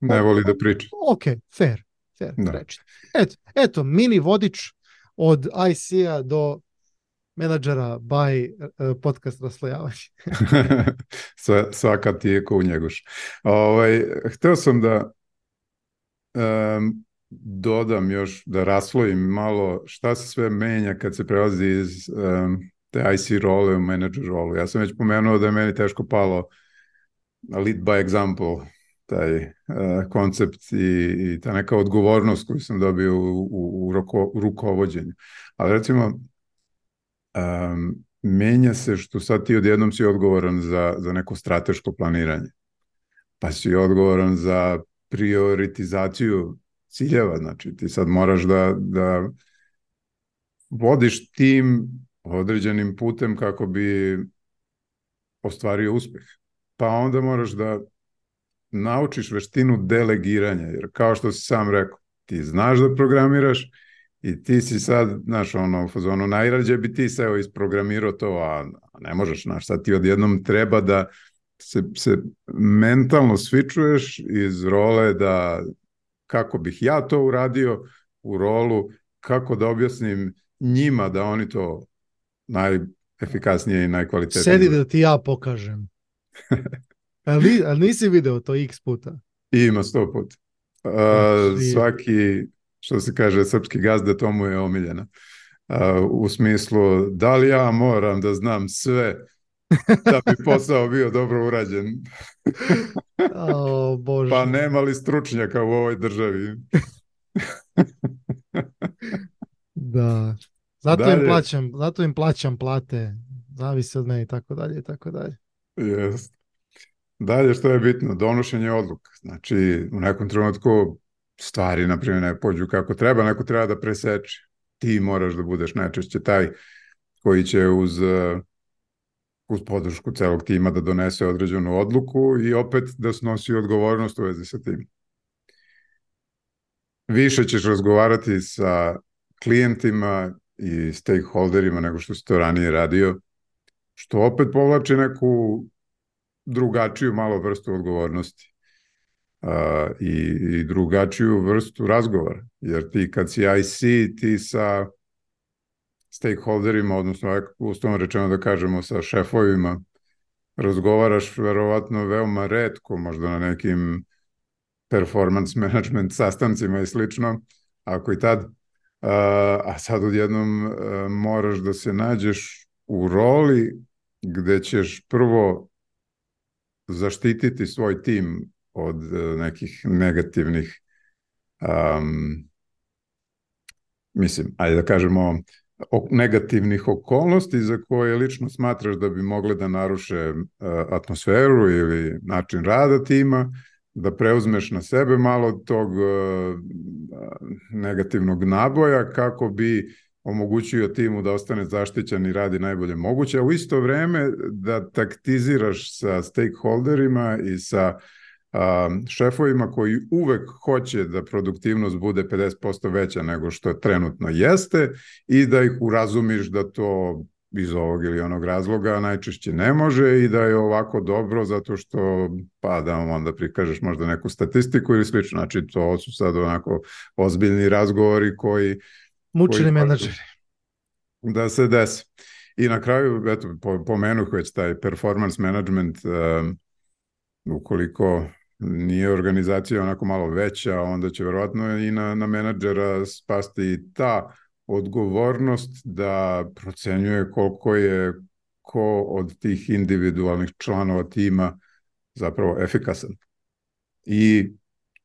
Ne voli da priča. Ok, fair, fair, da. rečit. Eto, eto, mini vodič od IC-a do menadžera by uh, podcast raslojavanje. Svaka ti je ko u njegoš. Ovaj, hteo sam da um, dodam još, da raslojim malo šta se sve menja kad se prelazi iz um, te IC role u manager rolu. Ja sam već pomenuo da je meni teško palo lead by example, taj uh, koncept i, i ta neka odgovornost koju sam dobio u, u, u, roko, rukovođenju. Ali recimo, um, menja se što sad ti odjednom si odgovoran za, za neko strateško planiranje. Pa si odgovoran za prioritizaciju ciljeva, znači ti sad moraš da, da vodiš tim određenim putem kako bi ostvario uspeh. Pa onda moraš da naučiš veštinu delegiranja, jer kao što si sam rekao, ti znaš da programiraš i ti si sad, znaš, ono, ono najrađe bi ti se evo isprogramirao to, a ne možeš, znaš, sad ti odjednom treba da se, se mentalno svičuješ iz role da kako bih ja to uradio u rolu, kako da objasnim njima da oni to najefikasnije i najkvalitetnije. Sedi da ti ja pokažem. ali, ali nisi video to x puta? Ima sto puta. Uh, svaki, što se kaže, srpski gazda, to mu je omiljeno. Uh, u smislu, da li ja moram da znam sve da bi posao bio dobro urađen. oh, Bože. Pa nema li stručnjaka u ovoj državi? da. Zato dalje. im plaćam, zato im plaćam plate, zavisi od mene i tako dalje i tako dalje. Jest. Dalje što je bitno, donošenje odluka. Znači, u nekom trenutku stvari, na primjer, ne pođu kako treba, neko treba da preseče. Ti moraš da budeš najčešće taj koji će uz, uz podršku celog tima da donese određenu odluku i opet da snosi odgovornost u vezi sa tim. Više ćeš razgovarati sa klijentima i stakeholderima nego što si to ranije radio, što opet povlači neku drugačiju malo vrstu odgovornosti uh, i, i drugačiju vrstu razgovora. Jer ti kad si IC, ti sa stakeholderima, odnosno ustavno rečeno da kažemo sa šefovima, razgovaraš verovatno veoma redko, možda na nekim performance management sastancima i slično, ako i tad a sad odjednom moraš da se nađeš u roli gde ćeš prvo zaštititi svoj tim od nekih negativnih um, mislim, ajde da kažemo negativnih okolnosti za koje lično smatraš da bi mogle da naruše uh, atmosferu ili način rada tima da preuzmeš na sebe malo tog uh, negativnog naboja kako bi omogućio timu da ostane zaštićen i radi najbolje moguće, a u isto vreme da taktiziraš sa stakeholderima i sa um, šefovima koji uvek hoće da produktivnost bude 50% veća nego što trenutno jeste i da ih urazumiš da to iz ovog ili onog razloga najčešće ne može i da je ovako dobro zato što pa da vam onda prikažeš možda neku statistiku ili slično. Znači to su sad onako ozbiljni razgovori koji mučeni menadžeri da se desi. I na kraju, eto, pomenuh već taj performance management, um, ukoliko nije organizacija onako malo veća, onda će verovatno i na, na menadžera spasti ta odgovornost da procenjuje koliko je ko od tih individualnih članova tima zapravo efikasan. I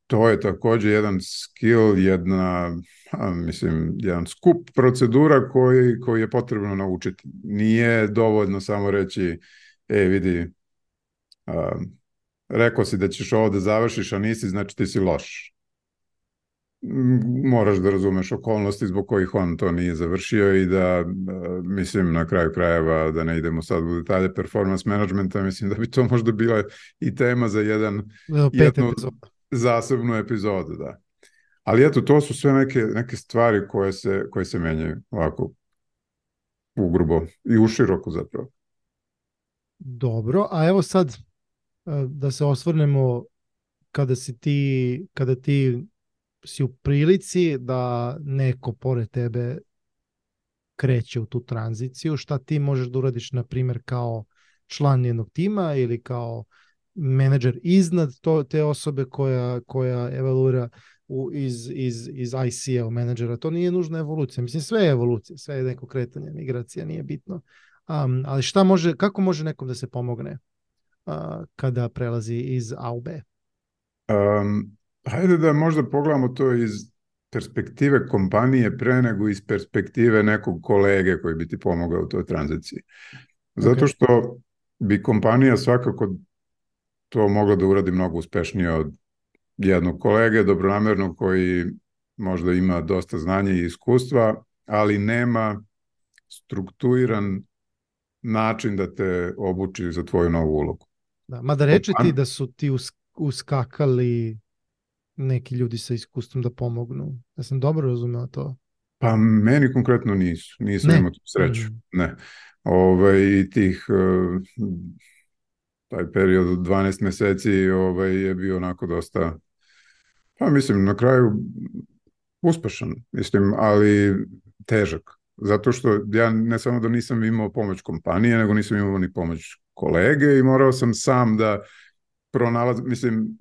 to je takođe jedan skill, jedna, a, mislim, jedan skup procedura koji, koji je potrebno naučiti. Nije dovoljno samo reći, e, vidi, a, rekao si da ćeš ovo da završiš, a nisi, znači ti si loš. Moraš da razumeš okolnosti zbog kojih on to nije završio i da, mislim, na kraju krajeva, da ne idemo sad u detalje performance managementa, mislim da bi to možda bila i tema za jedan, jednu epizoda. zasebnu epizodu, da. Ali eto, to su sve neke, neke stvari koje se, koje se menjaju ovako ugrubo i u široko zapravo. Dobro, a evo sad da se osvrnemo kada si ti, kada ti si u prilici da neko pored tebe kreće u tu tranziciju, šta ti možeš da uradiš, na primjer, kao član jednog tima ili kao menadžer iznad to, te osobe koja, koja evaluira u, iz, iz, iz ICA menadžera. To nije nužna evolucija. Mislim, sve je evolucija, sve je neko kretanje, migracija, nije bitno. Um, ali šta može, kako može nekom da se pomogne? kada prelazi iz A u B? Um, hajde da možda pogledamo to iz perspektive kompanije pre nego iz perspektive nekog kolege koji bi ti pomogao u toj tranziciji. Zato što bi kompanija svakako to mogla da uradi mnogo uspešnije od jednog kolege, dobronamernog koji možda ima dosta znanja i iskustva, ali nema strukturiran način da te obuči za tvoju novu ulogu. Da, mada reče ti da su ti uskakali neki ljudi sa iskustvom da pomognu. Ja sam dobro razumeo to. Pa meni konkretno nisu. Nisam ne. imao tu sreću. Mm. Ne. Ove, I tih uh, taj period od 12 meseci ovaj, je bio onako dosta pa mislim na kraju uspešan, mislim, ali težak. Zato što ja ne samo da nisam imao pomoć kompanije, nego nisam imao ni pomoć kolege i morao sam sam da pronalaz, mislim,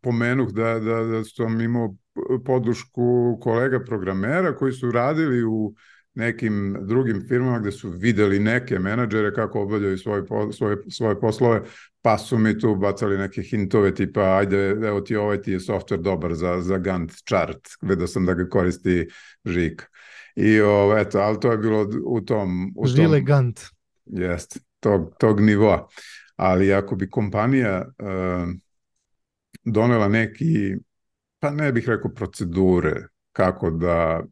pomenuh da, da, da sam imao podušku kolega programera koji su radili u nekim drugim firmama gde su videli neke menadžere kako obavljaju svoje, svoje, svoje poslove, pa su mi tu bacali neke hintove tipa ajde, evo ti ovaj ti je software dobar za, za Gantt chart, gledao sam da ga koristi Žika. I ovo, eto, ali to je bilo u tom... U Žile tom, Gantt. Jeste tog, tog nivoa. Ali ako bi kompanija uh, donela neki, pa ne bih rekao procedure, kako da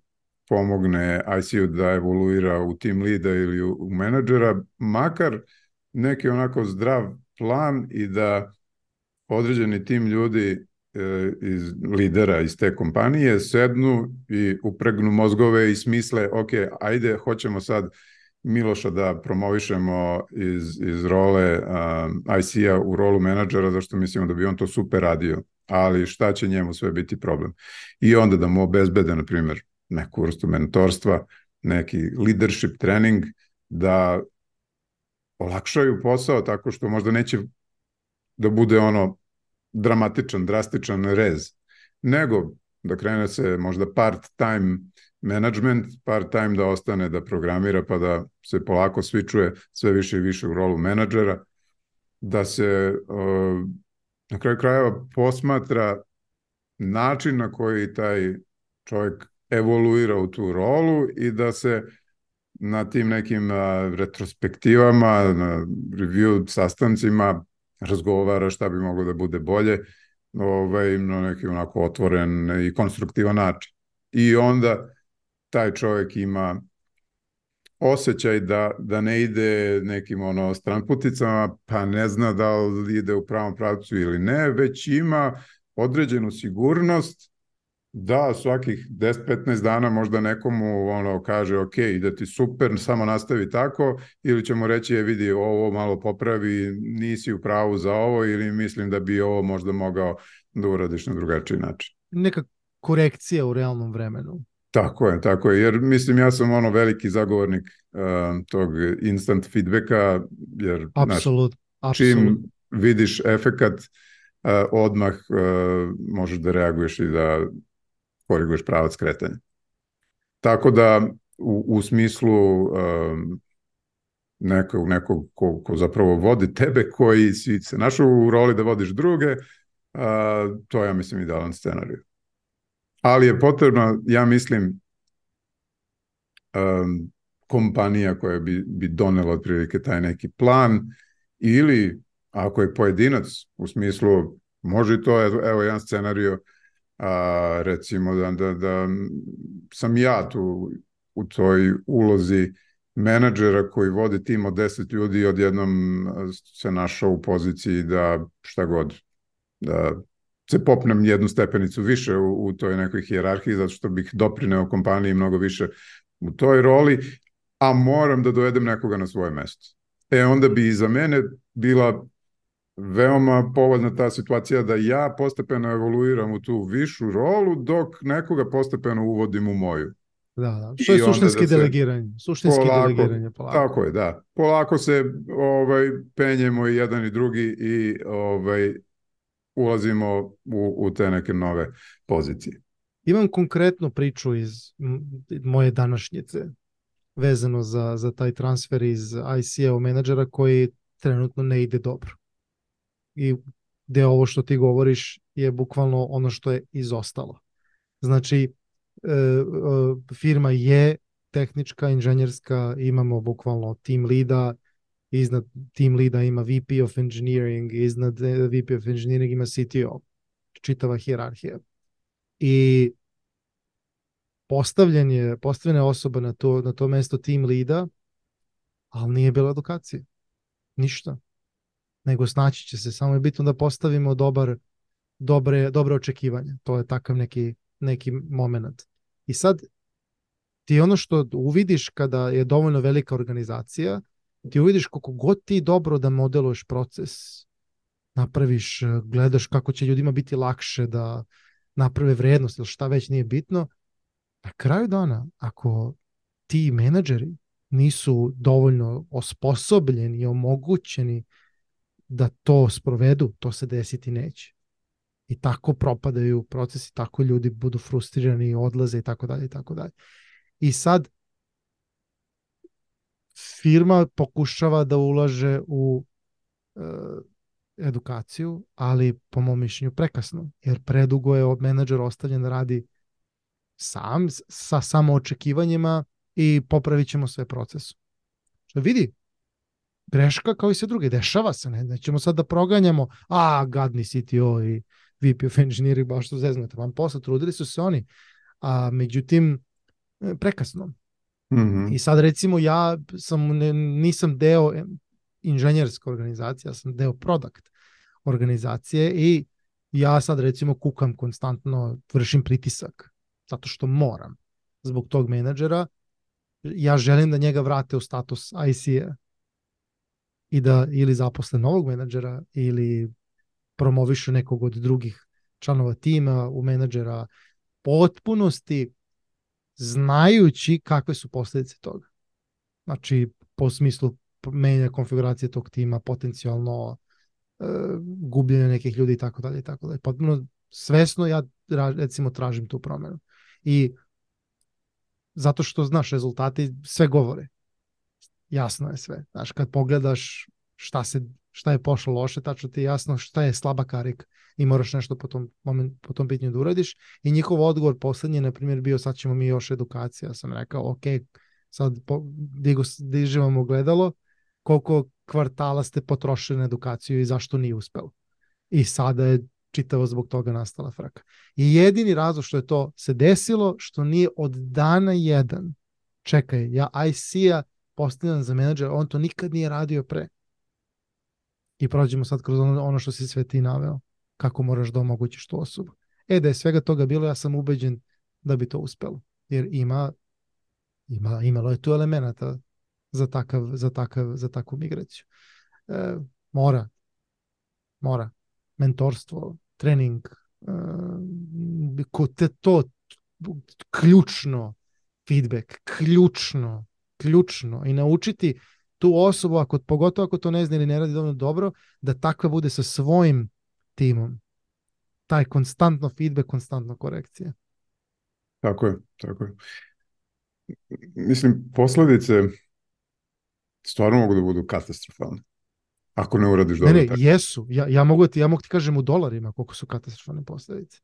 pomogne ICU da evoluira u tim lida ili u, menadžera, makar neki onako zdrav plan i da određeni tim ljudi e, iz lidera iz te kompanije sednu i upregnu mozgove i smisle, ok, ajde, hoćemo sad Miloša da promovišemo iz, iz role uh, IC-a u rolu menadžera, zašto mislimo da bi on to super radio, ali šta će njemu sve biti problem. I onda da mu obezbede, na primjer, neku vrstu mentorstva, neki leadership trening, da olakšaju posao tako što možda neće da bude ono dramatičan, drastičan rez, nego da krene se možda part-time management, part-time da ostane da programira pa da se polako svičuje sve više i više u rolu menadžera, da se na kraju krajeva posmatra način na koji taj čovjek evoluira u tu rolu i da se na tim nekim retrospektivama, na review sastancima razgovara šta bi moglo da bude bolje ovaj, na neki onako otvoren i konstruktivan način. I onda taj čovjek ima osjećaj da, da ne ide nekim ono stranputicama, pa ne zna da li ide u pravom pravcu ili ne, već ima određenu sigurnost da svakih 10-15 dana možda nekomu ono kaže ok, ide ti super, samo nastavi tako ili ćemo reći je vidi ovo malo popravi, nisi u pravu za ovo ili mislim da bi ovo možda mogao da uradiš na drugačiji način. Neka korekcija u realnom vremenu. Tako je, tako je, jer mislim ja sam ono veliki zagovornik uh, tog instant feedbacka, jer Apsolutno. Naš, čim vidiš efekat, uh, odmah uh, možeš da reaguješ i da koriguješ pravac kretanja. Tako da u, u smislu um, nekog, nekog ko, ko zapravo vodi tebe, koji si se našao u roli da vodiš druge, uh, to ja mislim idealan scenarij. Ali je potrebno, ja mislim, um, kompanija koja bi, bi donela otprilike taj neki plan ili ako je pojedinac u smislu može to, evo jedan scenario a, recimo da, da, da sam ja tu u toj ulozi menadžera koji vodi tim od 10 ljudi i odjednom se našao u poziciji da šta god, da se popnem jednu stepenicu više u, u toj nekoj hijerarhiji zato što bih doprineo kompaniji mnogo više u toj roli, a moram da dovedem nekoga na svoje mesto. E onda bi i za mene bila veoma povoljna ta situacija da ja postepeno evoluiram u tu višu rolu dok nekoga postepeno uvodim u moju. Da, da. Što je suštinski da delegiranje. Suštinski polako, delegiranje polako. Tako je, da. Polako se ovaj penjemo i jedan i drugi i ovaj ulazimo u, u te neke nove pozicije. Imam konkretnu priču iz moje današnjice vezano za, za taj transfer iz ICO menadžera koji trenutno ne ide dobro. I gde ovo što ti govoriš je bukvalno ono što je izostalo. Znači, e, e, firma je tehnička, inženjerska, imamo bukvalno team lida, iznad team lida ima VP of engineering, iznad e, VP of engineering ima CTO, čitava hierarhija. I postavljen je, postavljena osoba na to, na to mesto team lida, ali nije bilo edukacije. Ništa. Nego snaći će se, samo je bitno da postavimo dobar, dobre, dobre očekivanje. To je takav neki, neki moment. I sad ti ono što uvidiš kada je dovoljno velika organizacija, ti uvidiš koliko god ti dobro da modeluješ proces, napraviš, gledaš kako će ljudima biti lakše da naprave vrednost ili šta već nije bitno, na kraju dana, ako ti menadžeri nisu dovoljno osposobljeni i omogućeni da to sprovedu, to se desiti neće. I tako propadaju procesi, tako ljudi budu frustrirani odlaze i tako dalje i tako dalje. I sad firma pokušava da ulaže u e, edukaciju, ali po mom mišljenju prekasno, jer predugo je menadžer ostavljen da radi sam, sa samo očekivanjima i popravit ćemo sve procesu. Što vidi, greška kao i sve druge, dešava se, ne, nećemo sad da proganjamo, a, gadni CTO i VP of Engineering, baš to zeznete, vam posle, trudili su se oni, a međutim, e, prekasno. Mm -hmm. I sad recimo ja sam, ne, nisam deo inženjerske organizacije, ja sam deo product organizacije i ja sad recimo kukam konstantno, vršim pritisak zato što moram zbog tog menadžera, ja želim da njega vrate u status IC-a i da ili zaposle novog menadžera ili promovišu nekog od drugih članova tima u menadžera potpunosti znajući kakve su posledice toga. Znači, po smislu menja konfiguracije tog tima, potencijalno e, gubljenje nekih ljudi i tako dalje i tako dalje. Potpuno svesno ja recimo tražim tu promenu. I zato što, znaš, rezultati sve govore. Jasno je sve. Znaš, kad pogledaš šta, se, šta je pošlo loše, tačno ti je jasno šta je slaba karika i moraš nešto po tom, moment, po tom pitanju da uradiš. I njihov odgovor poslednji na primjer, bio sad ćemo mi još edukacija. Ja sam rekao, ok, sad po, digo, diživamo gledalo, koliko kvartala ste potrošili na edukaciju i zašto nije uspelo. I sada je čitavo zbog toga nastala fraka. I jedini razlog što je to se desilo, što nije od dana jedan, čekaj, ja IC-a postavljam za menadžer, on to nikad nije radio pre. I prođemo sad kroz ono, ono što si sve ti naveo, kako moraš da omogućiš tu osobu. E, da je svega toga bilo, ja sam ubeđen da bi to uspelo. Jer ima, ima imalo je tu elemenata za, takav, za, takav, za takvu migraciju. E, mora, mora mentorstvo, trening, uh, te to ključno feedback, ključno, ključno i naučiti tu osobu, ako, pogotovo ako to ne zna ili ne radi dovoljno dobro, da takva bude sa svojim timom. Taj konstantno feedback, konstantno korekcija. Tako je, tako je. Mislim, posledice stvarno mogu da budu katastrofalne. Ako ne uradiš dobro. Ne, ne, tako. jesu. Ja, ja, mogu ti, ja mogu ti kažem u dolarima koliko su katastrofalne posledice.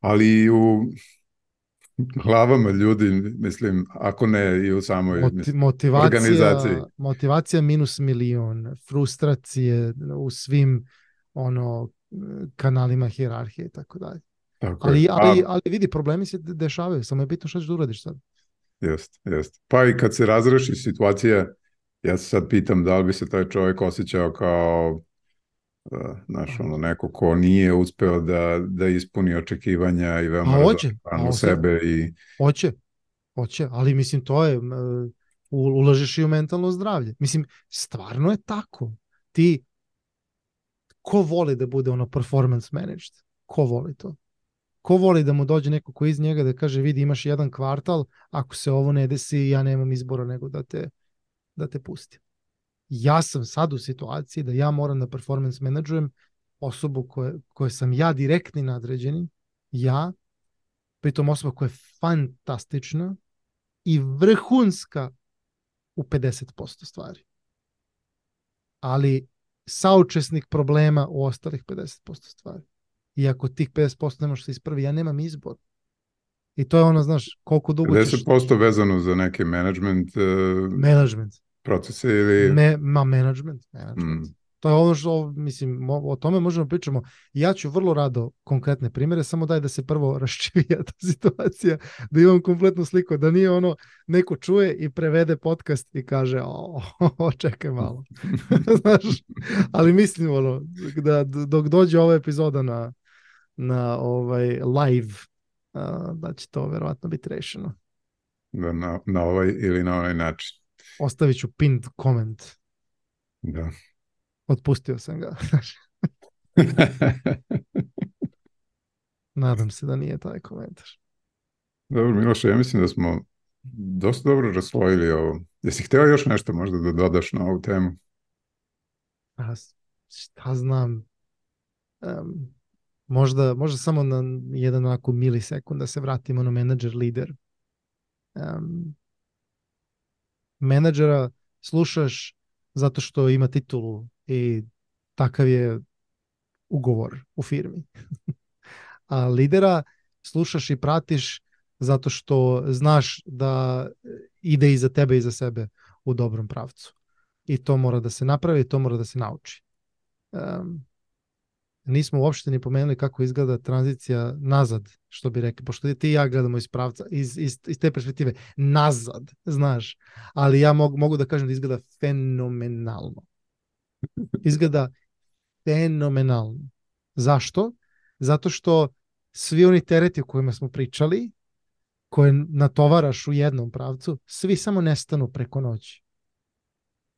Ali u glavama ljudi, mislim, ako ne i u samoj mislim, motivacija, organizaciji. motivacija minus milion, frustracije u svim ono kanalima hijerarhije i tako dalje. Tako Ali, je. ali, A, ali vidi, problemi se de- dešavaju, samo je bitno šta ćeš da uradiš sad. jest, jest. Pa i kad se razreši situacija, ja se sad pitam da li bi se taj čovjek osjećao kao znaš, ono, neko ko nije uspeo da, da ispuni očekivanja i veoma razočaran u sebe i Hoće, hoće, ali mislim to je, ulažeš i u mentalno zdravlje. Mislim, stvarno je tako. Ti, ko voli da bude ono performance managed? Ko voli to? Ko voli da mu dođe neko ko iz njega da kaže vidi imaš jedan kvartal, ako se ovo ne desi ja nemam izbora nego da te, da te pustim. Ja sam sad u situaciji da ja moram da performance menadžujem osobu koje, koje sam ja direktni nadređeni, ja, pritom osoba koja je fantastična i vrhunska u 50% stvari. Ali saučesnik problema u ostalih 50% stvari. I ako tih 50% ne možeš se ispravi, ja nemam izbor. I to je ono, znaš, koliko dugo ćeš... 10% vezano za neki management uh, Management. Procese ili... Me, ma, management. management. Mm, To je ono što, mislim, mo- o tome možemo da pričamo. Ja ću vrlo rado konkretne primere, samo daj da se prvo raščivija ta situacija, da imam kompletnu sliku, da nije ono, neko čuje i prevede podcast i kaže, o, o čekaj malo. Znaš, ali mislim, ono, da dok dođe ova epizoda na, na ovaj live, a, da će to verovatno biti rešeno. da na, na ovaj ili na onaj način. Ostavit ću pinned comment. Da. Otpustio sam ga. Nadam se da nije taj komentar. Dobro, Miloše, ja mislim da smo dosta dobro raslojili ovo. Jesi hteo još nešto možda da dodaš na ovu temu? A šta znam, em, možda, možda samo na jedan onako milisekund da se vratimo na menadžer lider. Um, menadžera slušaš zato što ima titulu i takav je ugovor u firmi. A lidera slušaš i pratiš zato što znaš da ide iza tebe i za sebe u dobrom pravcu. I to mora da se napravi, to mora da se nauči. Um, nismo uopšte ni pomenuli kako izgleda tranzicija nazad, što bi rekli, pošto ti i ja gledamo iz pravca, iz, iz, iz te perspektive, nazad, znaš, ali ja mogu, mogu da kažem da izgleda fenomenalno. Izgleda fenomenalno. Zašto? Zato što svi oni tereti o kojima smo pričali, koje natovaraš u jednom pravcu, svi samo nestanu preko noći.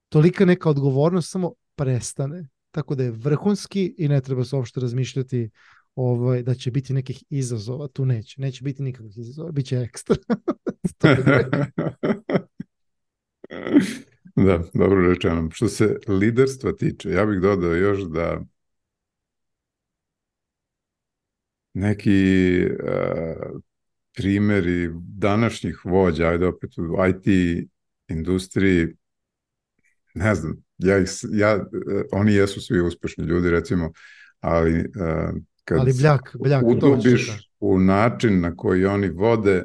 Tolika neka odgovornost samo prestane. Tako da je vrhunski i ne treba se uopšte razmišljati ovaj, da će biti nekih izazova. Tu neće. Neće biti nikakvih izazova. Biće ekstra. To je da, dobro rečeno. Što se liderstva tiče, ja bih dodao još da neki uh, primeri današnjih vođa, ajde opet u IT industriji, ne znam, ja ih, ja, uh, oni jesu svi uspešni ljudi, recimo, ali uh, kad Ali bljak, bljak. da udubiš kažem. u način na koji oni vode,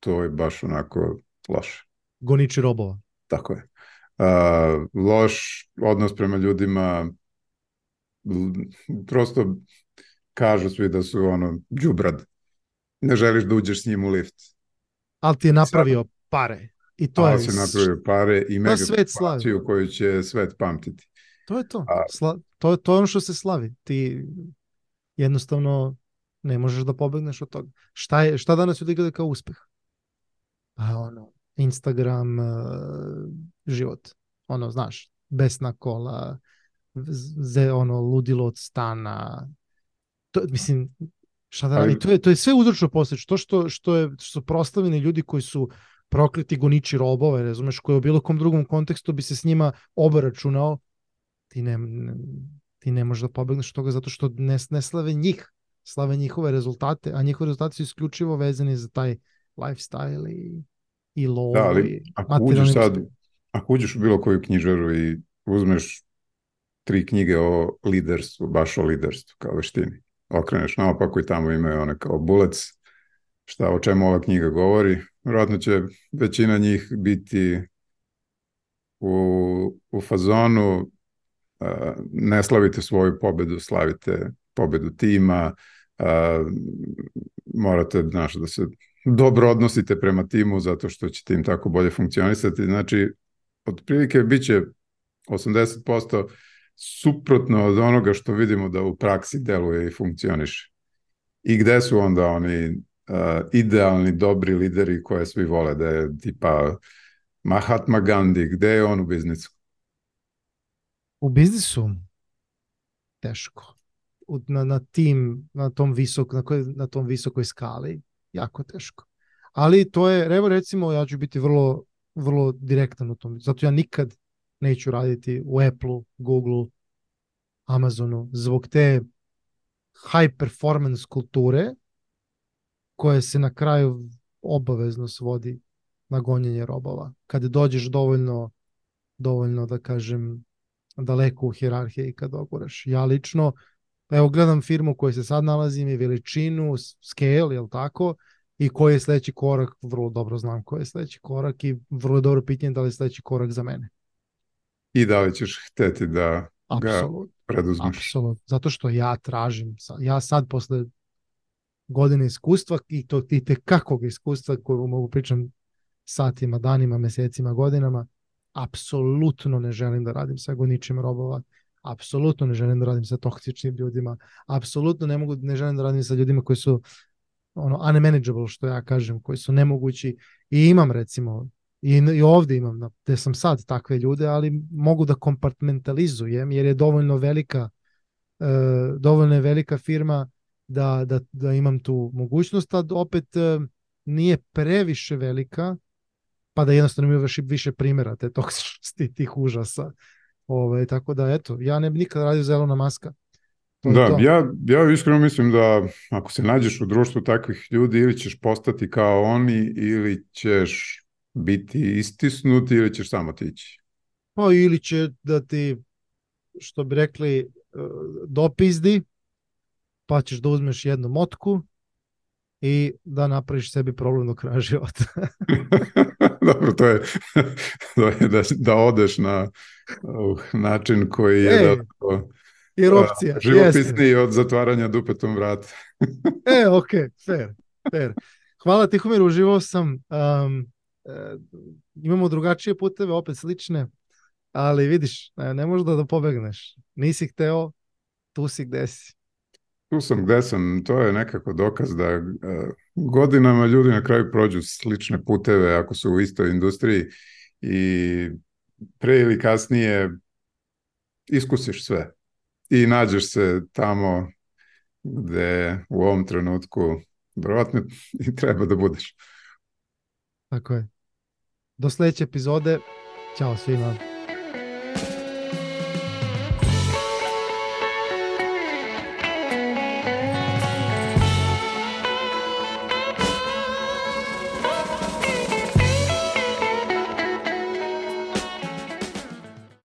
to je baš onako loše. Goniči robova. Tako je. Uh, loš odnos prema ljudima, prosto kažu svi da su ono đubrad. Ne želiš da uđeš s njim u lift. Ali ti je napravio pare. I to je, se napravio pare i mega svet slavi. koju će svet pamtiti. to je to. A- Sla, to, to je ono što se slavi. Ti jednostavno ne možeš da pobegneš od toga. Šta, je, šta danas ljudi gledaju kao uspeh? A ono, Instagram, uh, život. Ono, znaš, besna kola, ze, ono, ludilo od stana. To, mislim, Šta da radi? To je, to je sve uzročno posljedično. To što, što, je, što su proslavljeni ljudi koji su prokleti goniči robove, razumeš, koji u bilo kom drugom kontekstu bi se s njima obračunao, ti ne, ti ne možeš da pobegneš od toga zato što ne, ne slave njih, slave njihove rezultate, a njihove rezultate su isključivo vezani za taj lifestyle i, i law. Da, ali ako uđeš sad, ako uđeš u bilo koju knjižaru i uzmeš tri knjige o liderstvu, baš o liderstvu kao veštini, okreneš naopako i tamo imaju one kao bullets, šta o čemu ova knjiga govori, vjerojatno će većina njih biti u, u fazonu ne slavite svoju pobedu, slavite pobedu tima, morate znaš, da se dobro odnosite prema timu zato što će tim tako bolje funkcionisati. Znači, otprilike bit će 80% suprotno od onoga što vidimo da u praksi deluje i funkcioniše. I gde su onda oni idealni, dobri lideri koje svi vole, da je tipa Mahatma Gandhi, gde je on u biznisu? U biznisu teško. Na, na tim, na tom visok, na, koj, na tom visokoj skali jako teško. Ali to je, evo recimo, ja ću biti vrlo, vrlo direktan u tom. Zato ja nikad neću raditi u Apple, Google, Amazonu, zbog te high performance kulture koje se na kraju obavezno svodi na gonjenje robova. Kada dođeš dovoljno, dovoljno da kažem, daleko u hirarhiji kad doguraš. Ja lično, evo gledam firmu u kojoj se sad nalazim i veličinu, scale, jel tako, i koji je sledeći korak, vrlo dobro znam koji je sledeći korak i vrlo dobro pitanje da li je sledeći korak za mene. I da li ćeš hteti da Absolut, ga preduzmeš? Apsolutno, zato što ja tražim, ja sad posle godine iskustva i to i te kakvog iskustva koju mogu pričam satima, danima, mesecima, godinama, apsolutno ne želim da radim sa goničima robova, apsolutno ne želim da radim sa toksičnim ljudima, apsolutno ne mogu ne želim da radim sa ljudima koji su ono unmanageable što ja kažem, koji su nemogući. I imam recimo i, i ovde imam gde sam sad takve ljude, ali mogu da kompartmentalizujem jer je dovoljno velika uh, dovoljno je velika firma da, da, da imam tu mogućnost, a opet uh, nije previše velika pa da jednostavno ima više, više primjera te toksičnosti, tih užasa. Ove, ovaj, tako da, eto, ja ne bi nikad radio zelena maska. To da, to. ja, ja iskreno mislim da ako se nađeš u društvu takvih ljudi ili ćeš postati kao oni ili ćeš biti istisnuti ili ćeš samo tići. Pa ili će da ti, što bi rekli, e, dopizdi, pa ćeš da uzmeš jednu motku i da napraviš sebi problem do kraja života. Dobro, to je, to je da, da odeš na uh, način koji je e, da, jer opcija. živopisniji od zatvaranja dupetom vrata. e, ok, fair, fair. Hvala Tihomir, uživao sam. Um, e, imamo drugačije puteve, opet slične, ali vidiš, ne, ne možeš da, da pobegneš. Nisi hteo, tu si gde si tu sam gde sam, to je nekako dokaz da uh, godinama ljudi na kraju prođu slične puteve ako su u istoj industriji i pre ili kasnije iskusiš sve i nađeš se tamo gde u ovom trenutku verovatno i treba da budeš. Tako je. Do sledeće epizode. Ćao svima.